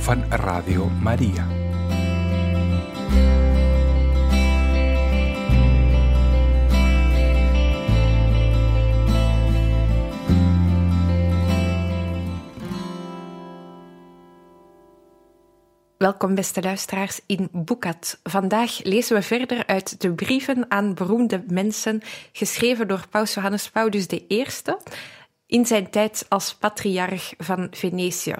van Radio Maria. Welkom, beste luisteraars, in Boekat. Vandaag lezen we verder uit de brieven aan beroemde mensen, geschreven door Paus Johannes Paulus I in zijn tijd als patriarch van Venetië.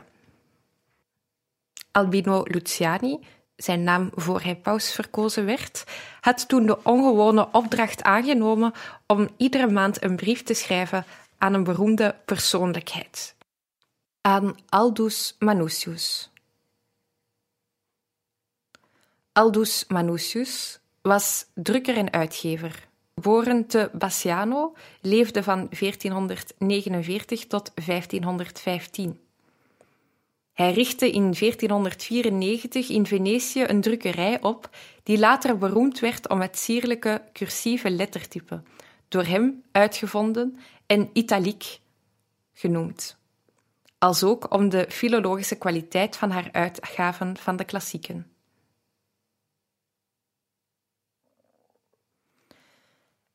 Albino Luciani, zijn naam voor hij paus verkozen werd, had toen de ongewone opdracht aangenomen om iedere maand een brief te schrijven aan een beroemde persoonlijkheid. Aan Aldus Manutius. Aldus Manutius was drukker en uitgever. Geboren te Bassiano, leefde van 1449 tot 1515. Hij richtte in 1494 in Venetië een drukkerij op, die later beroemd werd om het sierlijke cursieve lettertype, door hem uitgevonden en italiek genoemd, als ook om de filologische kwaliteit van haar uitgaven van de klassieken.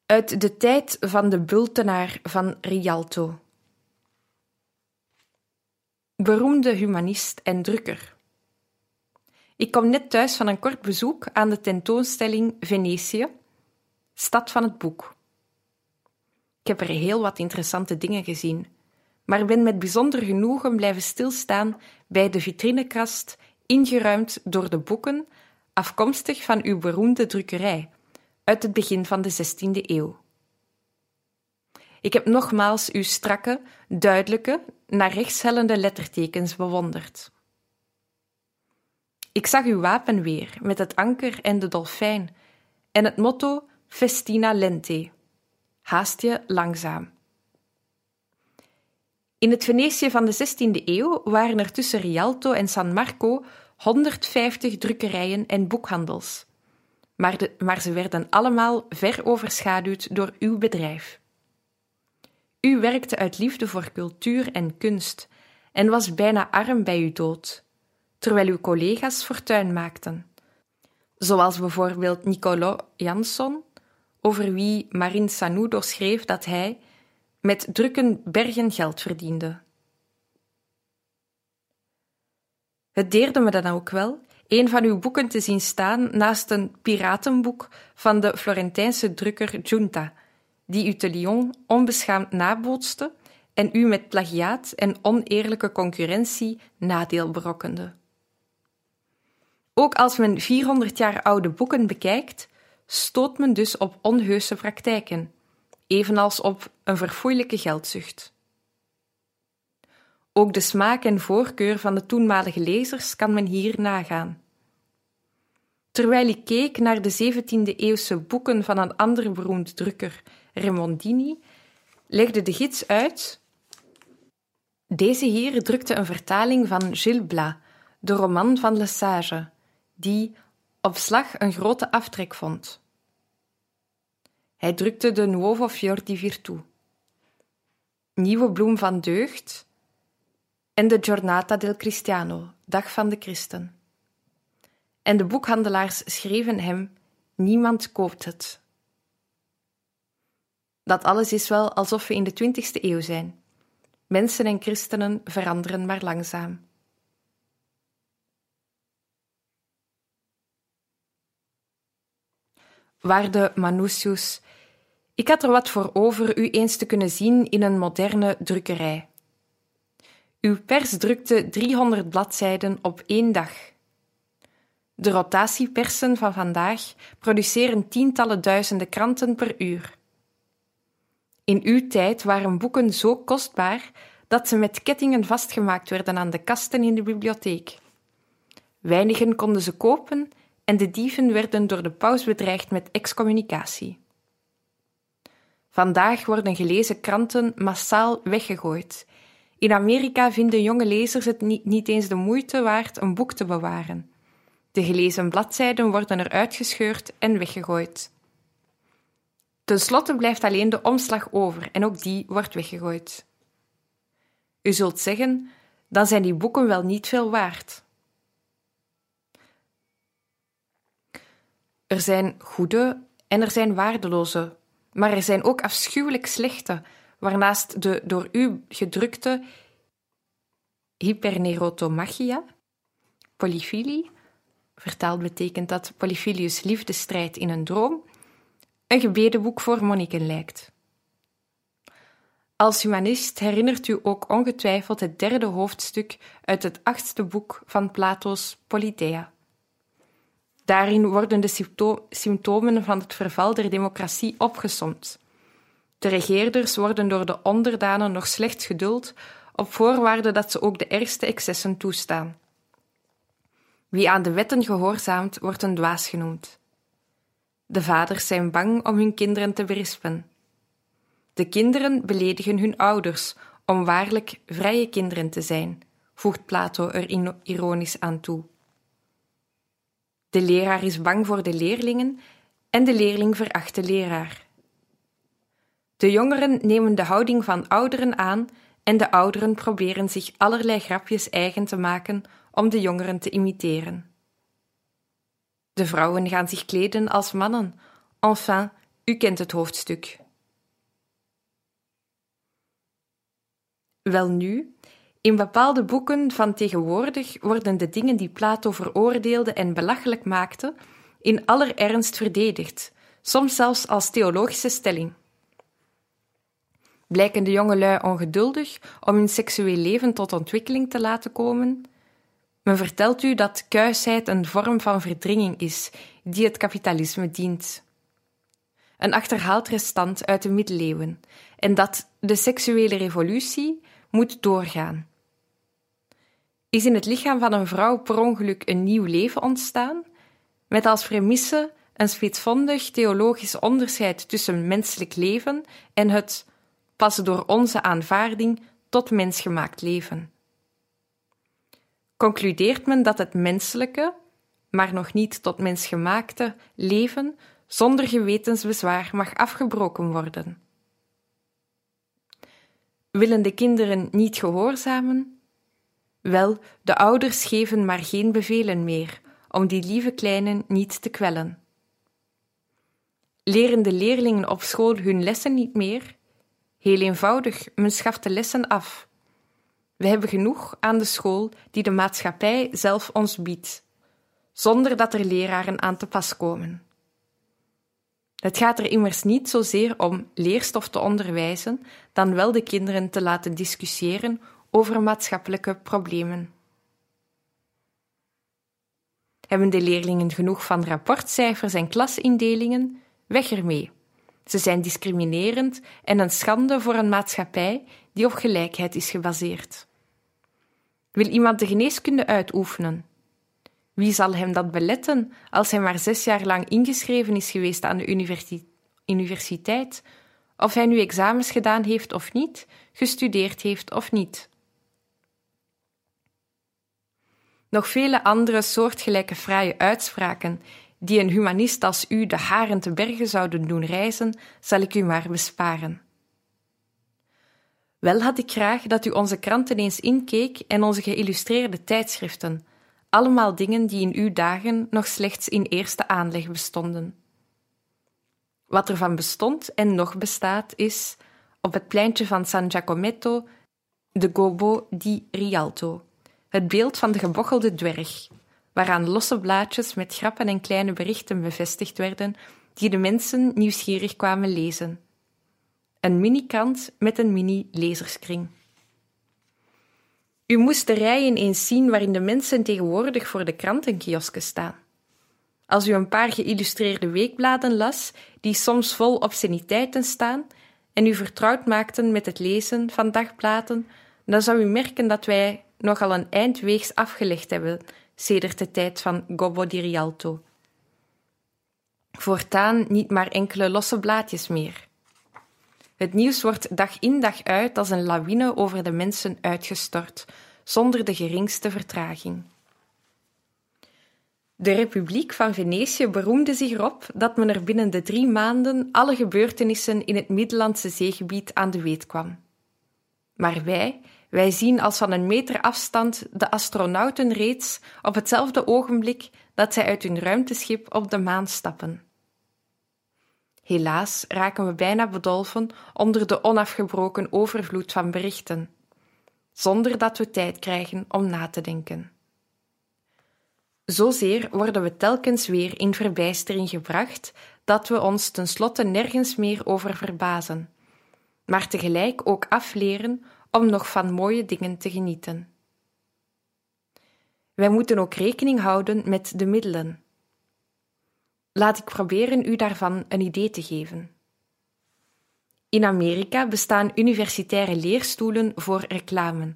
Uit de tijd van de bultenaar van Rialto. Beroemde humanist en drukker. Ik kom net thuis van een kort bezoek aan de tentoonstelling Venetië, stad van het boek. Ik heb er heel wat interessante dingen gezien, maar ben met bijzonder genoegen blijven stilstaan bij de vitrinekast, ingeruimd door de boeken, afkomstig van uw beroemde drukkerij uit het begin van de 16e eeuw. Ik heb nogmaals uw strakke, duidelijke, naar rechts hellende lettertekens bewonderd. Ik zag uw wapen weer met het anker en de dolfijn en het motto Festina lente. Haast je langzaam. In het Venetië van de 16e eeuw waren er tussen Rialto en San Marco 150 drukkerijen en boekhandels maar, de, maar ze werden allemaal ver overschaduwd door uw bedrijf. U werkte uit liefde voor cultuur en kunst en was bijna arm bij uw dood, terwijl uw collega's fortuin maakten. Zoals bijvoorbeeld Nicolo Jansson, over wie Marin Sanudo schreef dat hij met drukken bergen geld verdiende. Het deerde me dan ook wel een van uw boeken te zien staan naast een piratenboek van de Florentijnse drukker Giunta, die u te Lyon onbeschaamd nabootste en u met plagiaat en oneerlijke concurrentie nadeel berokkende. Ook als men 400 jaar oude boeken bekijkt, stoot men dus op onheuse praktijken, evenals op een verfoeilijke geldzucht. Ook de smaak en voorkeur van de toenmalige lezers kan men hier nagaan. Terwijl ik keek naar de 17e-eeuwse boeken van een ander beroemd drukker, Remondini, legde de gids uit. Deze hier drukte een vertaling van Gilles Blas, de roman van Le Sage, die op slag een grote aftrek vond. Hij drukte de Nuovo Fior di Virtù, Nieuwe Bloem van Deugd, en de Giornata del Cristiano, Dag van de Christen. En de boekhandelaars schreven hem: Niemand koopt het. Dat alles is wel alsof we in de twintigste eeuw zijn. Mensen en christenen veranderen maar langzaam. Waarde Manusius, ik had er wat voor over u eens te kunnen zien in een moderne drukkerij. Uw pers drukte 300 bladzijden op één dag. De rotatiepersen van vandaag produceren tientallen duizenden kranten per uur. In uw tijd waren boeken zo kostbaar dat ze met kettingen vastgemaakt werden aan de kasten in de bibliotheek. Weinigen konden ze kopen en de dieven werden door de paus bedreigd met excommunicatie. Vandaag worden gelezen kranten massaal weggegooid. In Amerika vinden jonge lezers het niet, eens de moeite waard een boek te bewaren. De gelezen bladzijden worden eruit gescheurd en weggegooid. Ten slotte blijft alleen de omslag over en ook die wordt weggegooid. U zult zeggen, dan zijn die boeken wel niet veel waard. Er zijn goede en er zijn waardeloze, maar er zijn ook afschuwelijk slechte, waarnaast de door u gedrukte hypernerotomachia, polyfilie, vertaald betekent dat Polyphilius liefdestrijd in een droom, een gebedenboek voor monniken lijkt. Als humanist herinnert u ook ongetwijfeld het derde hoofdstuk uit het achtste boek van Plato's Politeia. Daarin worden de symptomen van het verval der democratie opgesomd. De regeerders worden door de onderdanen nog slechts geduld, op voorwaarde dat ze ook de ergste excessen toestaan. Wie aan de wetten gehoorzaamt, wordt een dwaas genoemd. De vaders zijn bang om hun kinderen te berispen. De kinderen beledigen hun ouders om waarlijk vrije kinderen te zijn, voegt Plato er ironisch aan toe. De leraar is bang voor de leerlingen en de leerling veracht de leraar. De jongeren nemen de houding van ouderen aan en de ouderen proberen zich allerlei grapjes eigen te maken om de jongeren te imiteren. De vrouwen gaan zich kleden als mannen. Enfin, u kent het hoofdstuk. Welnu, in bepaalde boeken van tegenwoordig worden de dingen die Plato veroordeelde en belachelijk maakte, in aller ernst verdedigd, soms zelfs als theologische stelling. Blijken de jongelui ongeduldig om hun seksueel leven tot ontwikkeling te laten komen? Men vertelt u dat kuisheid een vorm van verdringing is die het kapitalisme dient. Een achterhaald restant uit de middeleeuwen en dat de seksuele revolutie moet doorgaan. Is in het lichaam van een vrouw per ongeluk een nieuw leven ontstaan, met als premisse een spitsvondig theologisch onderscheid tussen menselijk leven en het, pas door onze aanvaarding, tot mensgemaakt leven. Concludeert men dat het menselijke, maar nog niet tot mensgemaakte leven zonder gewetensbezwaar mag afgebroken worden. Willen de kinderen niet gehoorzamen? Wel, de ouders geven maar geen bevelen meer, om die lieve kleinen niet te kwellen. Leren de leerlingen op school hun lessen niet meer? Heel eenvoudig, men schaft de lessen af. We hebben genoeg aan de school die de maatschappij zelf ons biedt, zonder dat er leraren aan te pas komen. Het gaat er immers niet zozeer om leerstof te onderwijzen, dan wel de kinderen te laten discussiëren over maatschappelijke problemen. Hebben de leerlingen genoeg van rapportcijfers en klasindelingen? Weg ermee. Ze zijn discriminerend en een schande voor een maatschappij die op gelijkheid is gebaseerd. Wil iemand de geneeskunde uitoefenen? Wie zal hem dat beletten als hij maar zes jaar lang ingeschreven is geweest aan de universiteit, of hij nu examens gedaan heeft of niet, gestudeerd heeft of niet? Nog vele andere soortgelijke fraaie uitspraken die een humanist als u de haren te bergen zouden doen reizen, zal ik u maar besparen. Wel had ik graag dat u onze kranten eens inkeek en onze geïllustreerde tijdschriften, allemaal dingen die in uw dagen nog slechts in eerste aanleg bestonden. Wat er van bestond en nog bestaat is, op het pleintje van San Giacometto, de Gobo di Rialto, het beeld van de gebochelde dwerg, waaraan losse blaadjes met grappen en kleine berichten bevestigd werden die de mensen nieuwsgierig kwamen lezen. Een mini-krant met een mini-lezerskring. U moest de rijen eens zien waarin de mensen tegenwoordig voor de krantenkiosken staan. Als u een paar geïllustreerde weekbladen las, die soms vol obsceniteiten staan, en u vertrouwd maakten met het lezen van dagbladen, dan zou u merken dat wij nogal een eindweegs afgelegd hebben sedert de tijd van Gobbo di Rialto. Voortaan niet maar enkele losse blaadjes meer. Het nieuws wordt dag in dag uit als een lawine over de mensen uitgestort, zonder de geringste vertraging. De Republiek van Venetië beroemde zich erop dat men er binnen de drie maanden alle gebeurtenissen in het Middellandse zeegebied aan de weet kwam. Maar wij, wij zien als van een meter afstand de astronauten reeds op hetzelfde ogenblik dat zij uit hun ruimteschip op de maan stappen. Helaas raken we bijna bedolven onder de onafgebroken overvloed van berichten, zonder dat we tijd krijgen om na te denken. Zozeer worden we telkens weer in verbijstering gebracht dat we ons tenslotte nergens meer over verbazen, maar tegelijk ook afleren om nog van mooie dingen te genieten. Wij moeten ook rekening houden met de middelen. Laat ik proberen u daarvan een idee te geven. In Amerika bestaan universitaire leerstoelen voor reclame.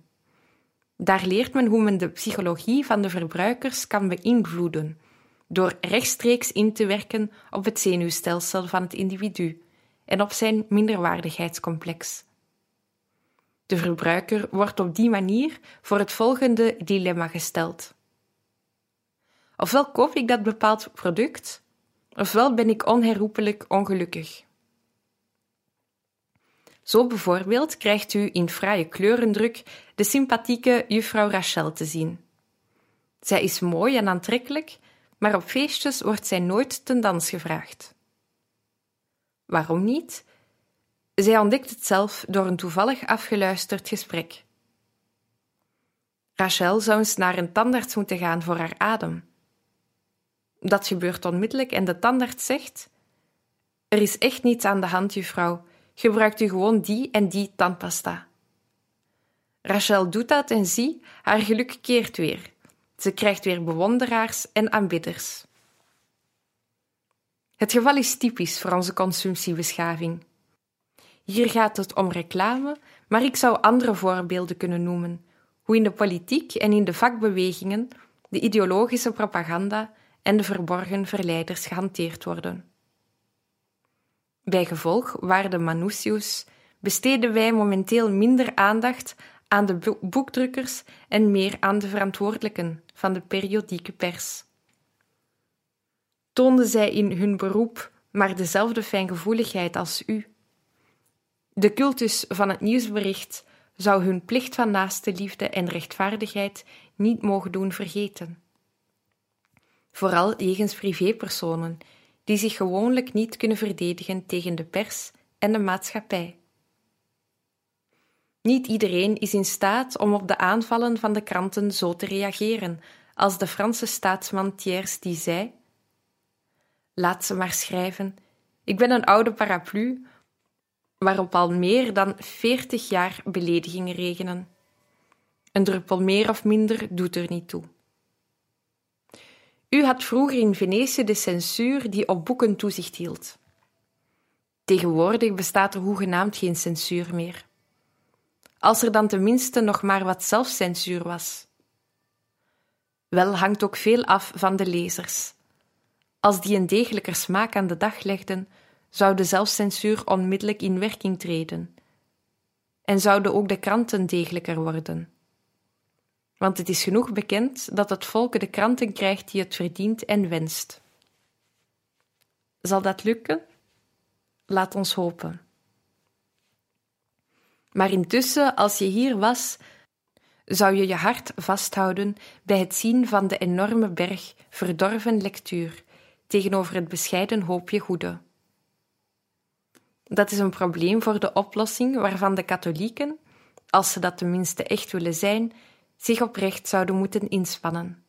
Daar leert men hoe men de psychologie van de verbruikers kan beïnvloeden, door rechtstreeks in te werken op het zenuwstelsel van het individu en op zijn minderwaardigheidscomplex. De verbruiker wordt op die manier voor het volgende dilemma gesteld. Ofwel koop ik dat bepaald product, ofwel ben ik onherroepelijk ongelukkig. Zo bijvoorbeeld krijgt u in fraaie kleurendruk de sympathieke juffrouw Rachel te zien. Zij is mooi en aantrekkelijk, maar op feestjes wordt zij nooit ten dans gevraagd. Waarom niet? Zij ontdekt het zelf door een toevallig afgeluisterd gesprek. Rachel zou eens naar een tandarts moeten gaan voor haar adem. Dat gebeurt onmiddellijk en de tandarts zegt: Er is echt niets aan de hand, juffrouw. Gebruikt u gewoon die en die tandpasta. Rachel doet dat en zie, haar geluk keert weer. Ze krijgt weer bewonderaars en aanbidders. Het geval is typisch voor onze consumptiebeschaving. Hier gaat het om reclame, maar ik zou andere voorbeelden kunnen noemen. Hoe in de politiek en in de vakbewegingen de ideologische propaganda en de verborgen verleiders gehanteerd worden. Bijgevolg, waarde Manutius, besteden wij momenteel minder aandacht aan de boekdrukkers en meer aan de verantwoordelijken van de periodieke pers. Toonden zij in hun beroep maar dezelfde fijngevoeligheid als u? De cultus van het nieuwsbericht zou hun plicht van naaste liefde en rechtvaardigheid niet mogen doen vergeten. Vooral jegens privépersonen, die zich gewoonlijk niet kunnen verdedigen tegen de pers en de maatschappij. Niet iedereen is in staat om op de aanvallen van de kranten zo te reageren, als de Franse staatsman Thiers die zei: Laat ze maar schrijven. Ik ben een oude paraplu waarop al meer dan veertig jaar beledigingen regenen. Een druppel meer of minder doet er niet toe. U had vroeger in Venetië de censuur die op boeken toezicht hield. Tegenwoordig bestaat er hoegenaamd geen censuur meer. Als er dan tenminste nog maar wat zelfcensuur was. Wel hangt ook veel af van de lezers. Als die een degelijker smaak aan de dag legden, zou de zelfcensuur onmiddellijk in werking treden. En zouden ook de kranten degelijker worden. Want het is genoeg bekend dat het volk de kranten krijgt die het verdient en wenst. Zal dat lukken? Laat ons hopen. Maar intussen, als je hier was, zou je je hart vasthouden bij het zien van de enorme berg verdorven lectuur tegenover het bescheiden hoopje goede. Dat is een probleem voor de oplossing waarvan de katholieken, als ze dat tenminste echt willen zijn, zich oprecht zouden moeten inspannen.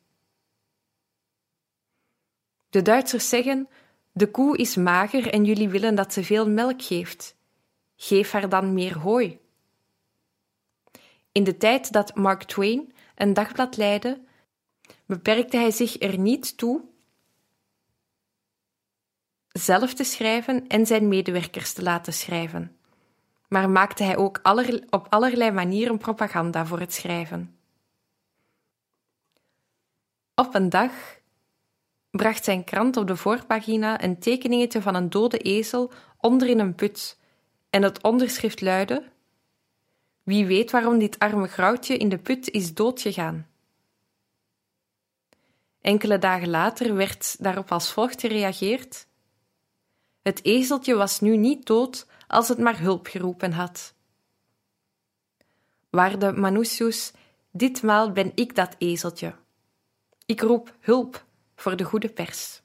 De Duitsers zeggen: De koe is mager en jullie willen dat ze veel melk geeft. Geef haar dan meer hooi. In de tijd dat Mark Twain een dagblad leidde, beperkte hij zich er niet toe zelf te schrijven en zijn medewerkers te laten schrijven. Maar maakte hij ook op allerlei manieren propaganda voor het schrijven. Op een dag bracht zijn krant op de voorpagina een tekeningetje van een dode ezel onder in een put en het onderschrift luidde: Wie weet waarom dit arme grauwtje in de put is doodgegaan. Enkele dagen later werd daarop als volgt gereageerd: Het ezeltje was nu niet dood als het maar hulp geroepen had. Waarde Manusius, ditmaal ben ik dat ezeltje. Ik roep hulp voor de goede pers.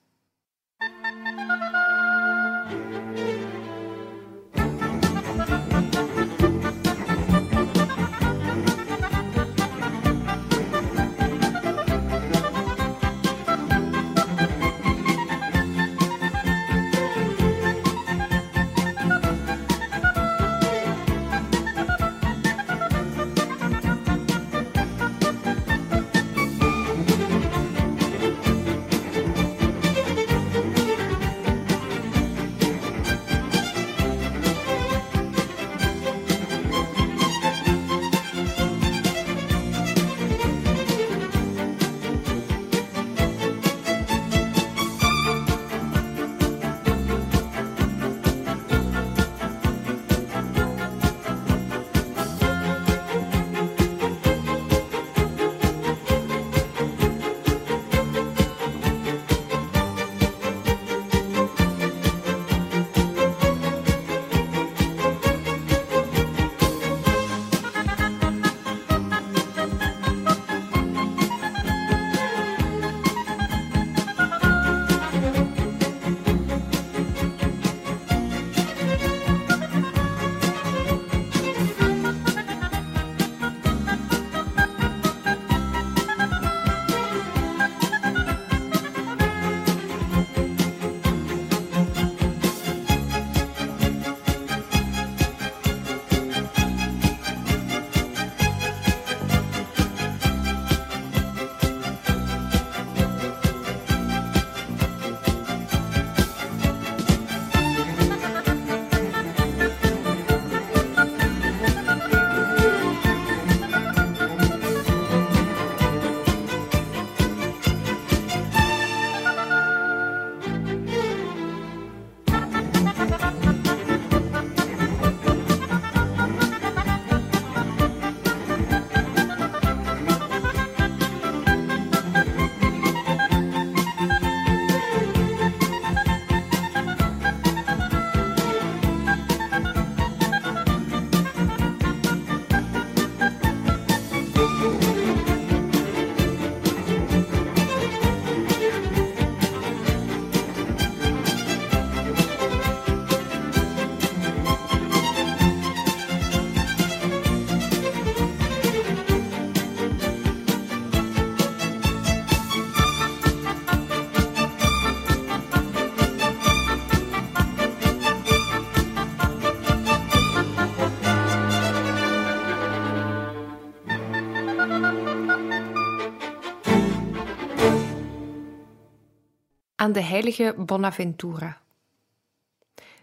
Aan de heilige Bonaventura.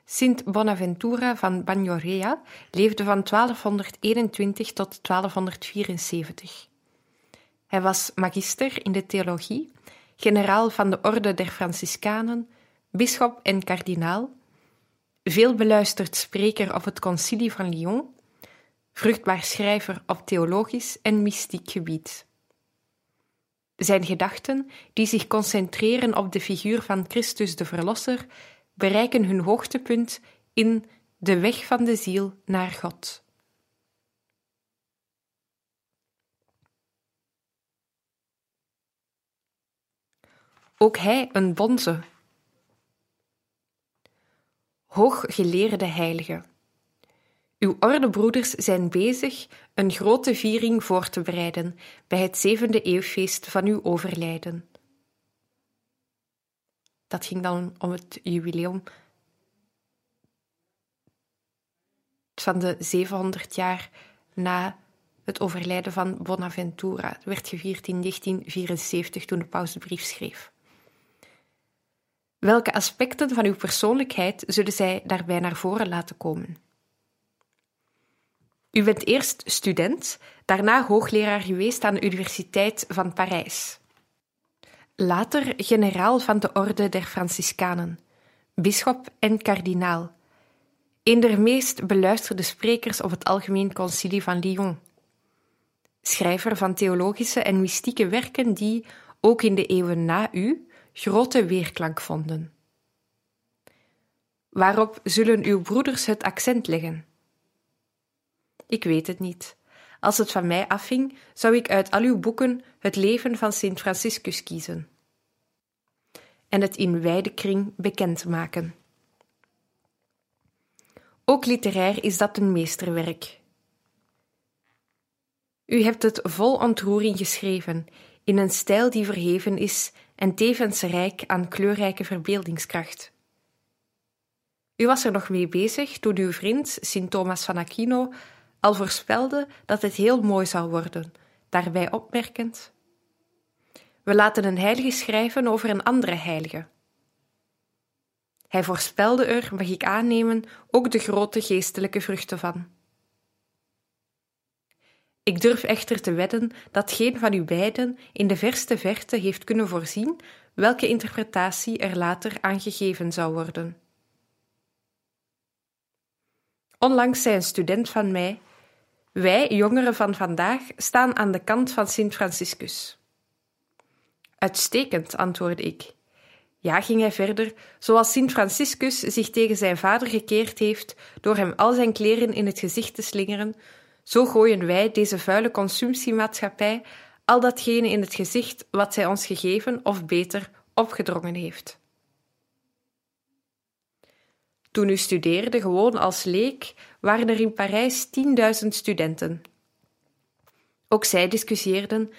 Sint Bonaventura van Bagnorea leefde van 1221 tot 1274. Hij was magister in de theologie, generaal van de Orde der Franciscanen, bisschop en kardinaal, veel beluisterd spreker op het Concilie van Lyon, vruchtbaar schrijver op theologisch en mystiek gebied zijn gedachten, die zich concentreren op de figuur van Christus de Verlosser, bereiken hun hoogtepunt in de weg van de ziel naar God. Ook hij een bonze, hooggeleerde heilige. Uw ordebroeders zijn bezig een grote viering voor te bereiden bij het zevende eeuwfeest van uw overlijden. Dat ging dan om het jubileum van de 700 jaar na het overlijden van Bonaventura. Het werd gevierd in 1974 toen de paus de brief schreef. Welke aspecten van uw persoonlijkheid zullen zij daarbij naar voren laten komen? U bent eerst student, daarna hoogleraar geweest aan de Universiteit van Parijs. later generaal van de Orde der Franciscanen, bisschop en kardinaal, een der meest beluisterde sprekers op het Algemeen Concilie van Lyon. Schrijver van theologische en mystieke werken die, ook in de eeuwen na u, grote weerklank vonden. Waarop zullen uw broeders het accent leggen? Ik weet het niet. Als het van mij afhing, zou ik uit al uw boeken het leven van Sint Franciscus kiezen en het in wijde kring bekend maken. Ook literair is dat een meesterwerk. U hebt het vol ontroering geschreven, in een stijl die verheven is en tevens rijk aan kleurrijke verbeeldingskracht. U was er nog mee bezig toen uw vriend, Sint Thomas van Aquino, al voorspelde dat het heel mooi zou worden, daarbij opmerkend: We laten een heilige schrijven over een andere heilige. Hij voorspelde er, mag ik aannemen, ook de grote geestelijke vruchten van. Ik durf echter te wedden dat geen van u beiden in de verste verte heeft kunnen voorzien welke interpretatie er later aangegeven zou worden. Onlangs zei een student van mij: Wij, jongeren van vandaag, staan aan de kant van Sint Franciscus. Uitstekend, antwoordde ik. Ja, ging hij verder, zoals Sint Franciscus zich tegen zijn vader gekeerd heeft door hem al zijn kleren in het gezicht te slingeren, zo gooien wij, deze vuile consumptiemaatschappij, al datgene in het gezicht wat zij ons gegeven of beter opgedrongen heeft. Toen u studeerde, gewoon als leek, waren er in Parijs tienduizend studenten. Ook zij discussieerden,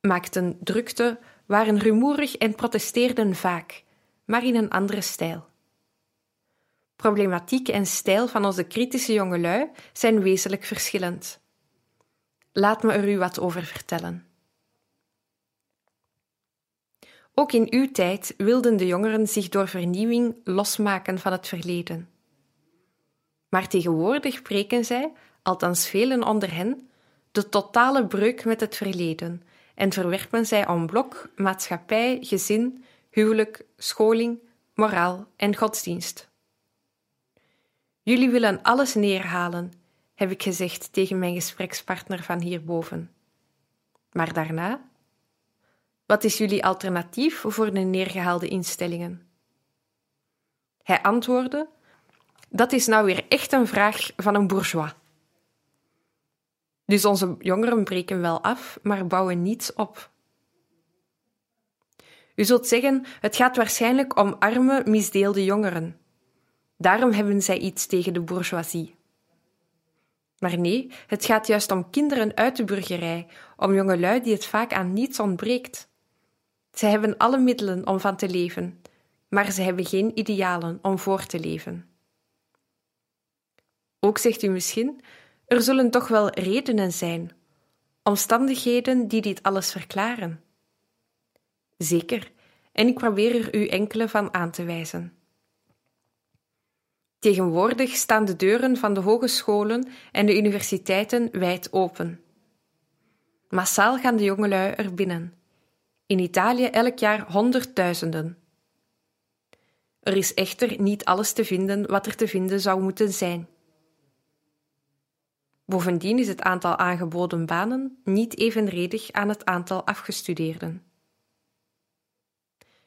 maakten drukte, waren rumoerig en protesteerden vaak, maar in een andere stijl. Problematiek en stijl van onze kritische jongelui zijn wezenlijk verschillend. Laat me er u wat over vertellen. Ook in uw tijd wilden de jongeren zich door vernieuwing losmaken van het verleden. Maar tegenwoordig preken zij, althans velen onder hen, de totale breuk met het verleden en verwerpen zij en blok maatschappij, gezin, huwelijk, scholing, moraal en godsdienst. Jullie willen alles neerhalen, heb ik gezegd tegen mijn gesprekspartner van hierboven. Maar daarna? Wat is jullie alternatief voor de neergehaalde instellingen? Hij antwoordde: Dat is nou weer echt een vraag van een bourgeois. Dus onze jongeren breken wel af, maar bouwen niets op. U zult zeggen, het gaat waarschijnlijk om arme, misdeelde jongeren. Daarom hebben zij iets tegen de bourgeoisie. Maar nee, het gaat juist om kinderen uit de burgerij, om jongelui die het vaak aan niets ontbreekt. Zij hebben alle middelen om van te leven, maar ze hebben geen idealen om voor te leven. Ook zegt u misschien, er zullen toch wel redenen zijn, omstandigheden die dit alles verklaren. Zeker, en ik probeer er u enkele van aan te wijzen. Tegenwoordig staan de deuren van de hogescholen en de universiteiten wijd open. Massaal gaan de jongelui er binnen. In Italië elk jaar honderdduizenden. Er is echter niet alles te vinden wat er te vinden zou moeten zijn. Bovendien is het aantal aangeboden banen niet evenredig aan het aantal afgestudeerden.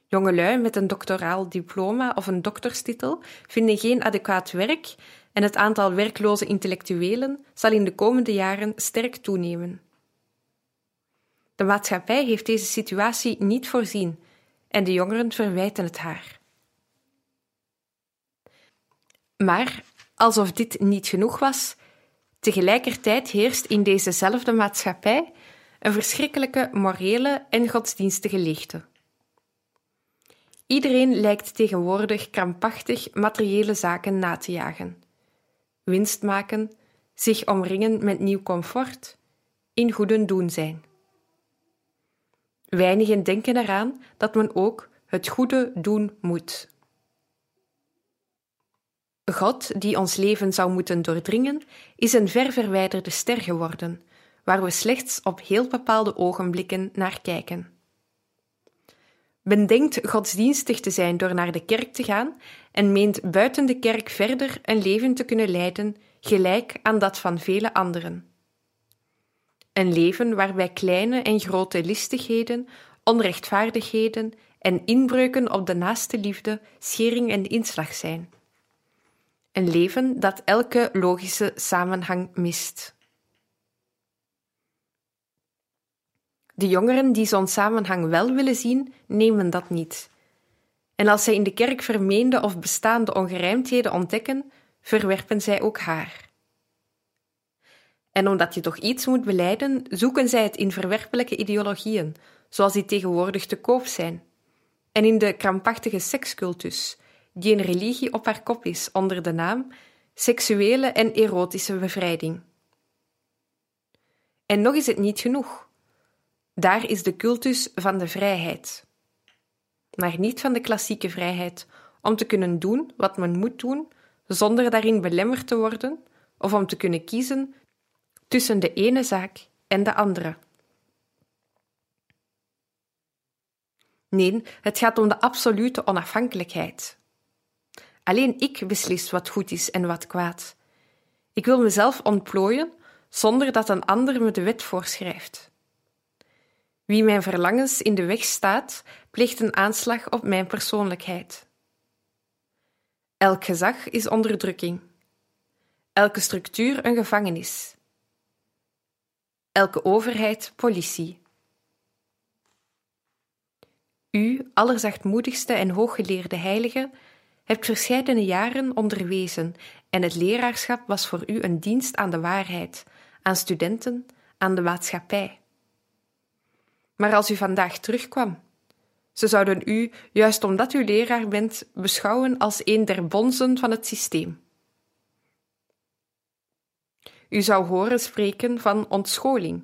Jongelui met een doctoraal diploma of een dokterstitel vinden geen adequaat werk en het aantal werkloze intellectuelen zal in de komende jaren sterk toenemen. De maatschappij heeft deze situatie niet voorzien en de jongeren verwijten het haar. Maar alsof dit niet genoeg was, Tegelijkertijd heerst in dezezelfde maatschappij een verschrikkelijke morele en godsdienstige leegte. Iedereen lijkt tegenwoordig krampachtig materiële zaken na te jagen. Winst maken, zich omringen met nieuw comfort, in goeden doen zijn. Weinigen denken eraan dat men ook het goede doen moet. God, die ons leven zou moeten doordringen, is een ver verwijderde ster geworden, waar we slechts op heel bepaalde ogenblikken naar kijken. Men denkt godsdienstig te zijn door naar de kerk te gaan en meent buiten de kerk verder een leven te kunnen leiden gelijk aan dat van vele anderen. Een leven waarbij kleine en grote listigheden, onrechtvaardigheden en inbreuken op de naaste liefde schering en inslag zijn. Een leven dat elke logische samenhang mist. De jongeren die zo'n samenhang wel willen zien, nemen dat niet. En als zij in de kerk vermeende of bestaande ongerijmdheden ontdekken, verwerpen zij ook haar. En omdat je toch iets moet beleiden, zoeken zij het in verwerpelijke ideologieën, zoals die tegenwoordig te koop zijn, en in de krampachtige sekscultus, die een religie op haar kop is onder de naam seksuele en erotische bevrijding. En nog is het niet genoeg. Daar is de cultus van de vrijheid. Maar niet van de klassieke vrijheid om te kunnen doen wat men moet doen, zonder daarin belemmerd te worden, of om te kunnen kiezen tussen de ene zaak en de andere. Nee, het gaat om de absolute onafhankelijkheid. Alleen ik beslis wat goed is en wat kwaad. Ik wil mezelf ontplooien zonder dat een ander me de wet voorschrijft. Wie mijn verlangens in de weg staat, pleegt een aanslag op mijn persoonlijkheid. Elk gezag is onderdrukking. Elke structuur een gevangenis. Elke overheid politie. U, allerzachtmoedigste en hooggeleerde heilige, hebt verscheidene jaren onderwezen en het leraarschap was voor u een dienst aan de waarheid, aan studenten, aan de maatschappij. Maar als u vandaag terugkwam, ze zouden u, juist omdat u leraar bent, beschouwen als een der bonzen van het systeem. U zou horen spreken van ontscholing.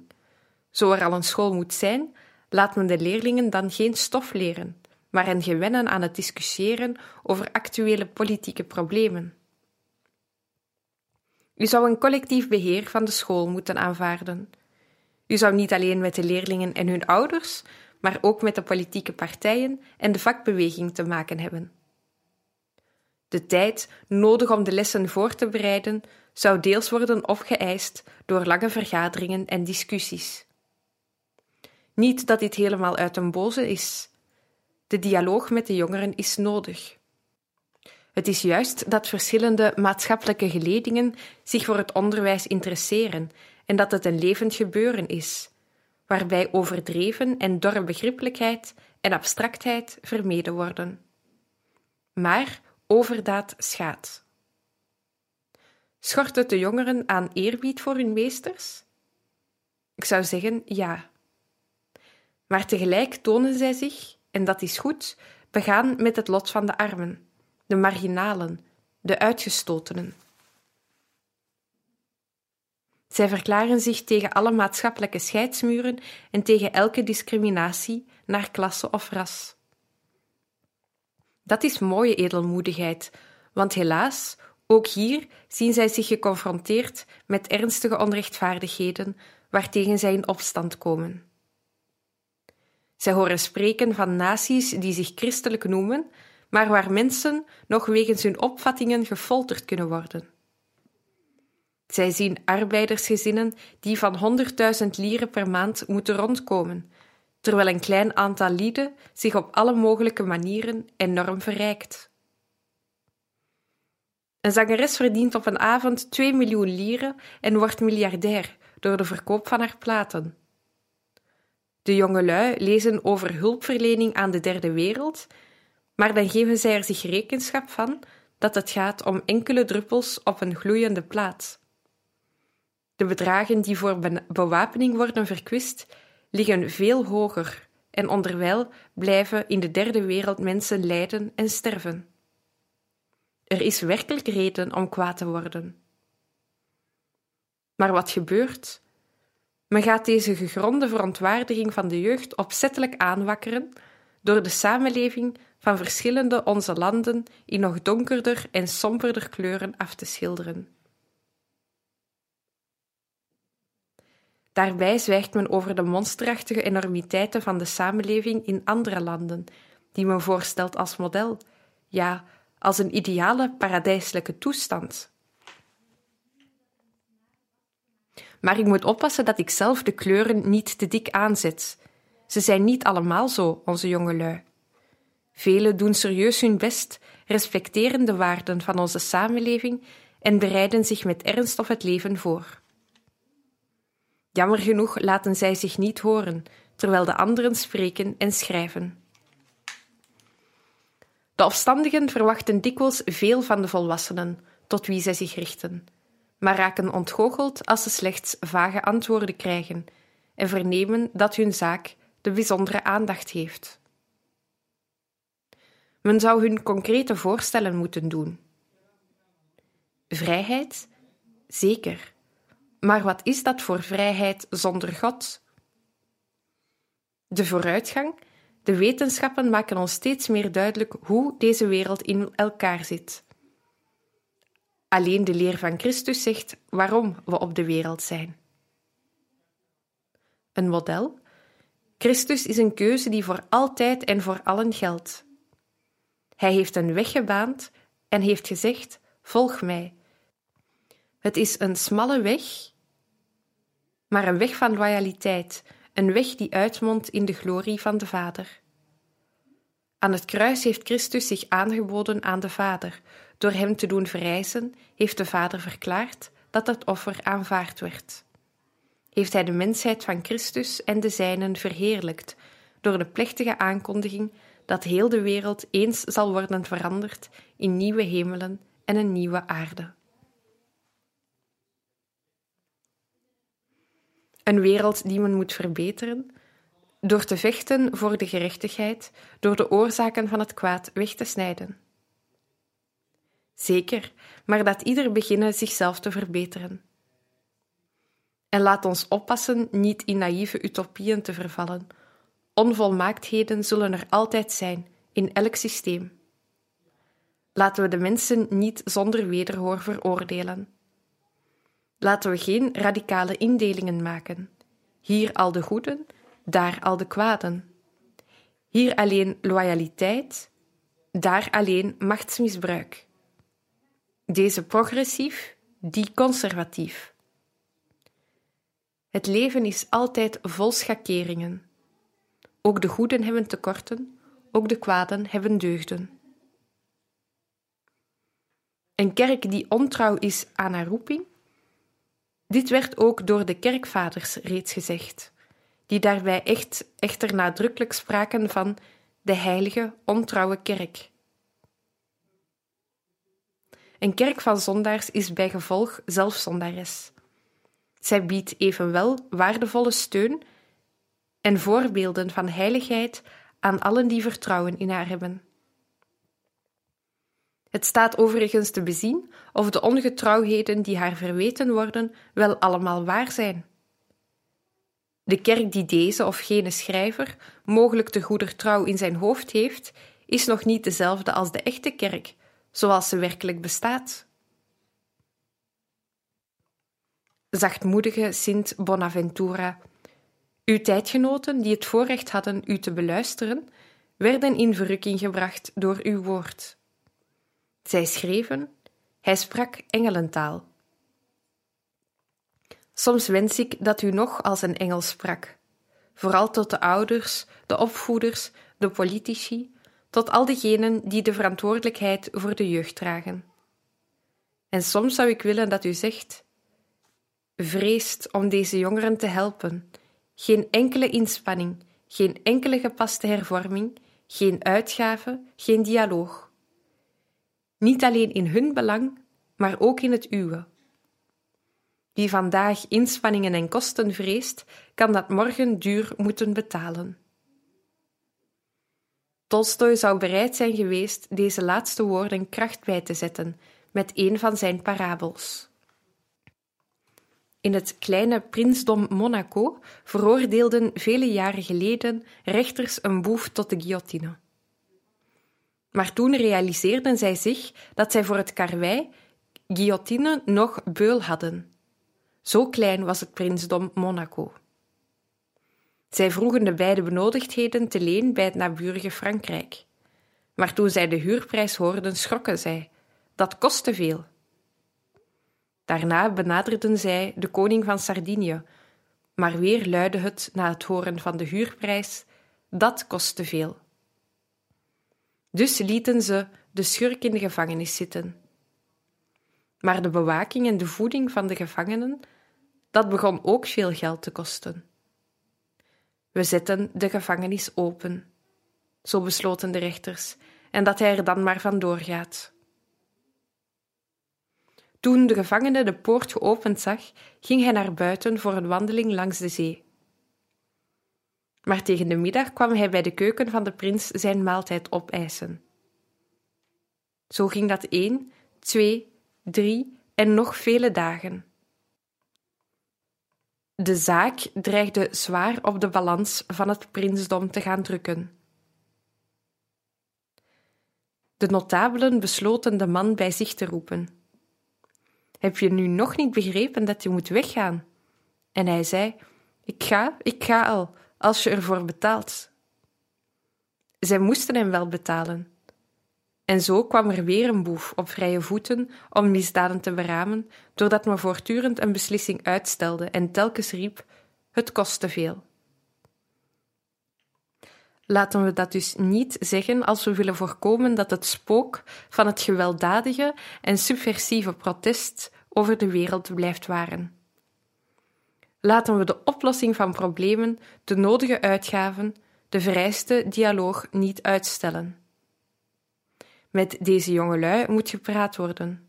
Zo er al een school moet zijn, laat men de leerlingen dan geen stof leren, maar hen gewennen aan het discussiëren over actuele politieke problemen. U zou een collectief beheer van de school moeten aanvaarden. U zou niet alleen met de leerlingen en hun ouders, maar ook met de politieke partijen en de vakbeweging te maken hebben. De tijd nodig om de lessen voor te bereiden zou deels worden opgeëist door lange vergaderingen en discussies. Niet dat dit helemaal uit een boze is. De dialoog met de jongeren is nodig. Het is juist dat verschillende maatschappelijke geledingen zich voor het onderwijs interesseren en dat het een levend gebeuren is, waarbij overdreven en dorre begrippelijkheid en abstractheid vermeden worden. Maar overdaad schaadt. Schort het de jongeren aan eerbied voor hun meesters? Ik zou zeggen ja. Maar tegelijk tonen zij zich, en dat is goed, begaan met het lot van de armen, de marginalen, de uitgestotenen. Zij verklaren zich tegen alle maatschappelijke scheidsmuren en tegen elke discriminatie naar klasse of ras. Dat is mooie edelmoedigheid, want helaas, ook hier zien zij zich geconfronteerd met ernstige onrechtvaardigheden waartegen zij in opstand komen. Zij horen spreken van naties die zich christelijk noemen, maar waar mensen nog wegens hun opvattingen gefolterd kunnen worden. Zij zien arbeidersgezinnen die van 100.000 lieren per maand moeten rondkomen, terwijl een klein aantal lieden zich op alle mogelijke manieren enorm verrijkt. Een zangeres verdient op een avond 2 miljoen lieren en wordt miljardair door de verkoop van haar platen. De jongelui lezen over hulpverlening aan de derde wereld, maar dan geven zij er zich rekenschap van dat het gaat om enkele druppels op een gloeiende plaat. De bedragen die voor bewapening worden verkwist, liggen veel hoger en onderwijl blijven in de derde wereld mensen lijden en sterven. Er is werkelijk reden om kwaad te worden. Maar wat gebeurt? Men gaat deze gegronde verontwaardiging van de jeugd opzettelijk aanwakkeren door de samenleving van verschillende onze landen in nog donkerder en somberder kleuren af te schilderen. Daarbij zwijgt men over de monsterachtige enormiteiten van de samenleving in andere landen, die men voorstelt als model, ja, als een ideale paradijselijke toestand. Maar ik moet oppassen dat ik zelf de kleuren niet te dik aanzet. Ze zijn niet allemaal zo, onze jongelui. Velen doen serieus hun best, respecteren de waarden van onze samenleving en bereiden zich met ernst op het leven voor. Jammer genoeg laten zij zich niet horen, terwijl de anderen spreken en schrijven. De opstandigen verwachten dikwijls veel van de volwassenen, tot wie zij zich richten, maar raken ontgoocheld als ze slechts vage antwoorden krijgen en vernemen dat hun zaak de bijzondere aandacht heeft. Men zou hun concrete voorstellen moeten doen. Vrijheid? Zeker. Maar wat is dat voor vrijheid zonder God? De vooruitgang, de wetenschappen maken ons steeds meer duidelijk hoe deze wereld in elkaar zit. Alleen de leer van Christus zegt waarom we op de wereld zijn. Een model? Christus is een keuze die voor altijd en voor allen geldt. Hij heeft een weg gebaand en heeft gezegd: Volg mij. Het is een smalle weg, maar een weg van loyaliteit, een weg die uitmondt in de glorie van de Vader. Aan het kruis heeft Christus zich aangeboden aan de Vader. Door hem te doen verrijzen, heeft de Vader verklaard dat het offer aanvaard werd. Heeft hij de mensheid van Christus en de zijnen verheerlijkt door de plechtige aankondiging dat heel de wereld eens zal worden veranderd in nieuwe hemelen en een nieuwe aarde. Een wereld die men moet verbeteren, door te vechten voor de gerechtigheid, door de oorzaken van het kwaad weg te snijden. Zeker, maar dat ieder beginnen zichzelf te verbeteren. En laat ons oppassen niet in naïeve utopieën te vervallen. Onvolmaaktheden zullen er altijd zijn, in elk systeem. Laten we de mensen niet zonder wederhoor veroordelen. Laten we geen radicale indelingen maken. Hier al de goeden, daar al de kwaden. Hier alleen loyaliteit, daar alleen machtsmisbruik. Deze progressief, die conservatief. Het leven is altijd vol schakeringen. Ook de goeden hebben tekorten, ook de kwaden hebben deugden. Een kerk die ontrouw is aan haar roeping, dit werd ook door de kerkvaders reeds gezegd, die daarbij echt, echter nadrukkelijk spraken van de heilige, ontrouwe kerk. Een kerk van zondaars is bij gevolg zelf zondares. Zij biedt evenwel waardevolle steun en voorbeelden van heiligheid aan allen die vertrouwen in haar hebben. Het staat overigens te bezien of de ongetrouwheden die haar verweten worden wel allemaal waar zijn. De kerk die deze of gene schrijver mogelijk te goeder trouw in zijn hoofd heeft, is nog niet dezelfde als de echte kerk, zoals ze werkelijk bestaat. Zachtmoedige Sint Bonaventura, uw tijdgenoten die het voorrecht hadden u te beluisteren, werden in verrukking gebracht door uw woord. Zij schreven, hij sprak engelentaal. Soms wens ik dat u nog als een engel sprak, vooral tot de ouders, de opvoeders, de politici, tot al diegenen die de verantwoordelijkheid voor de jeugd dragen. En soms zou ik willen dat u zegt: vreest om deze jongeren te helpen, geen enkele inspanning, geen enkele gepaste hervorming, geen uitgave, geen dialoog niet alleen in hun belang, maar ook in het uwe. Wie vandaag inspanningen en kosten vreest, kan dat morgen duur moeten betalen. Tolstoy zou bereid zijn geweest deze laatste woorden kracht bij te zetten met een van zijn parabels. In het kleine prinsdom Monaco veroordeelden vele jaren geleden rechters een boef tot de guillotine. Maar toen realiseerden zij zich dat zij voor het karwei, guillotine nog beul hadden. Zo klein was het prinsdom Monaco. Zij vroegen de beide benodigdheden te leen bij het naburige Frankrijk. Maar toen zij de huurprijs hoorden, schrokken zij. Dat kostte veel. Daarna benaderden zij de koning van Sardinië, maar weer luidde het na het horen van de huurprijs: dat kostte veel. Dus lieten ze de schurk in de gevangenis zitten. Maar de bewaking en de voeding van de gevangenen, dat begon ook veel geld te kosten. We zetten de gevangenis open, zo besloten de rechters, en dat hij er dan maar vandoor gaat. Toen de gevangene de poort geopend zag, ging hij naar buiten voor een wandeling langs de zee. Maar tegen de middag kwam hij bij de keuken van de prins zijn maaltijd opeisen. Zo ging dat één, twee, drie en nog vele dagen. De zaak dreigde zwaar op de balans van het prinsdom te gaan drukken. De notabelen besloten de man bij zich te roepen. Heb je nu nog niet begrepen dat je moet weggaan? En hij zei: Ik ga, ik ga al, als je ervoor betaalt. Zij moesten hem wel betalen. En zo kwam er weer een boef op vrije voeten om misdaden te beramen, doordat men voortdurend een beslissing uitstelde en telkens riep: Het kost te veel. Laten we dat dus niet zeggen als we willen voorkomen dat het spook van het gewelddadige en subversieve protest over de wereld blijft waren. Laten we de oplossing van problemen, de nodige uitgaven, de vereiste dialoog niet uitstellen. Met deze jongelui moet gepraat worden.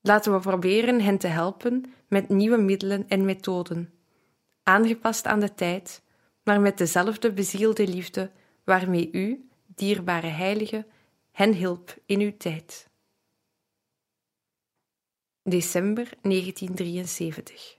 Laten we proberen hen te helpen met nieuwe middelen en methoden, aangepast aan de tijd, maar met dezelfde bezielde liefde waarmee u, dierbare heilige, hen hielp in uw tijd. December 1973.